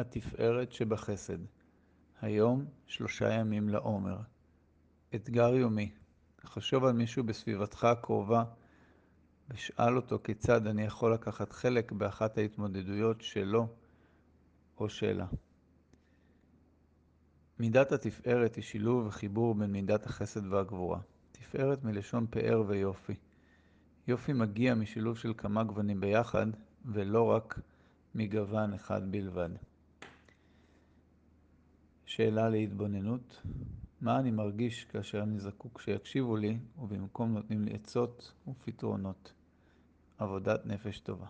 התפארת שבחסד. היום שלושה ימים לעומר. אתגר יומי. חשוב על מישהו בסביבתך הקרובה ושאל אותו כיצד אני יכול לקחת חלק באחת ההתמודדויות שלו או שלה. מידת התפארת היא שילוב וחיבור בין מידת החסד והגבורה. תפארת מלשון פאר ויופי. יופי מגיע משילוב של כמה גוונים ביחד, ולא רק מגוון אחד בלבד. שאלה להתבוננות, מה אני מרגיש כאשר אני זקוק שיקשיבו לי, ובמקום נותנים לי עצות ופתרונות. עבודת נפש טובה.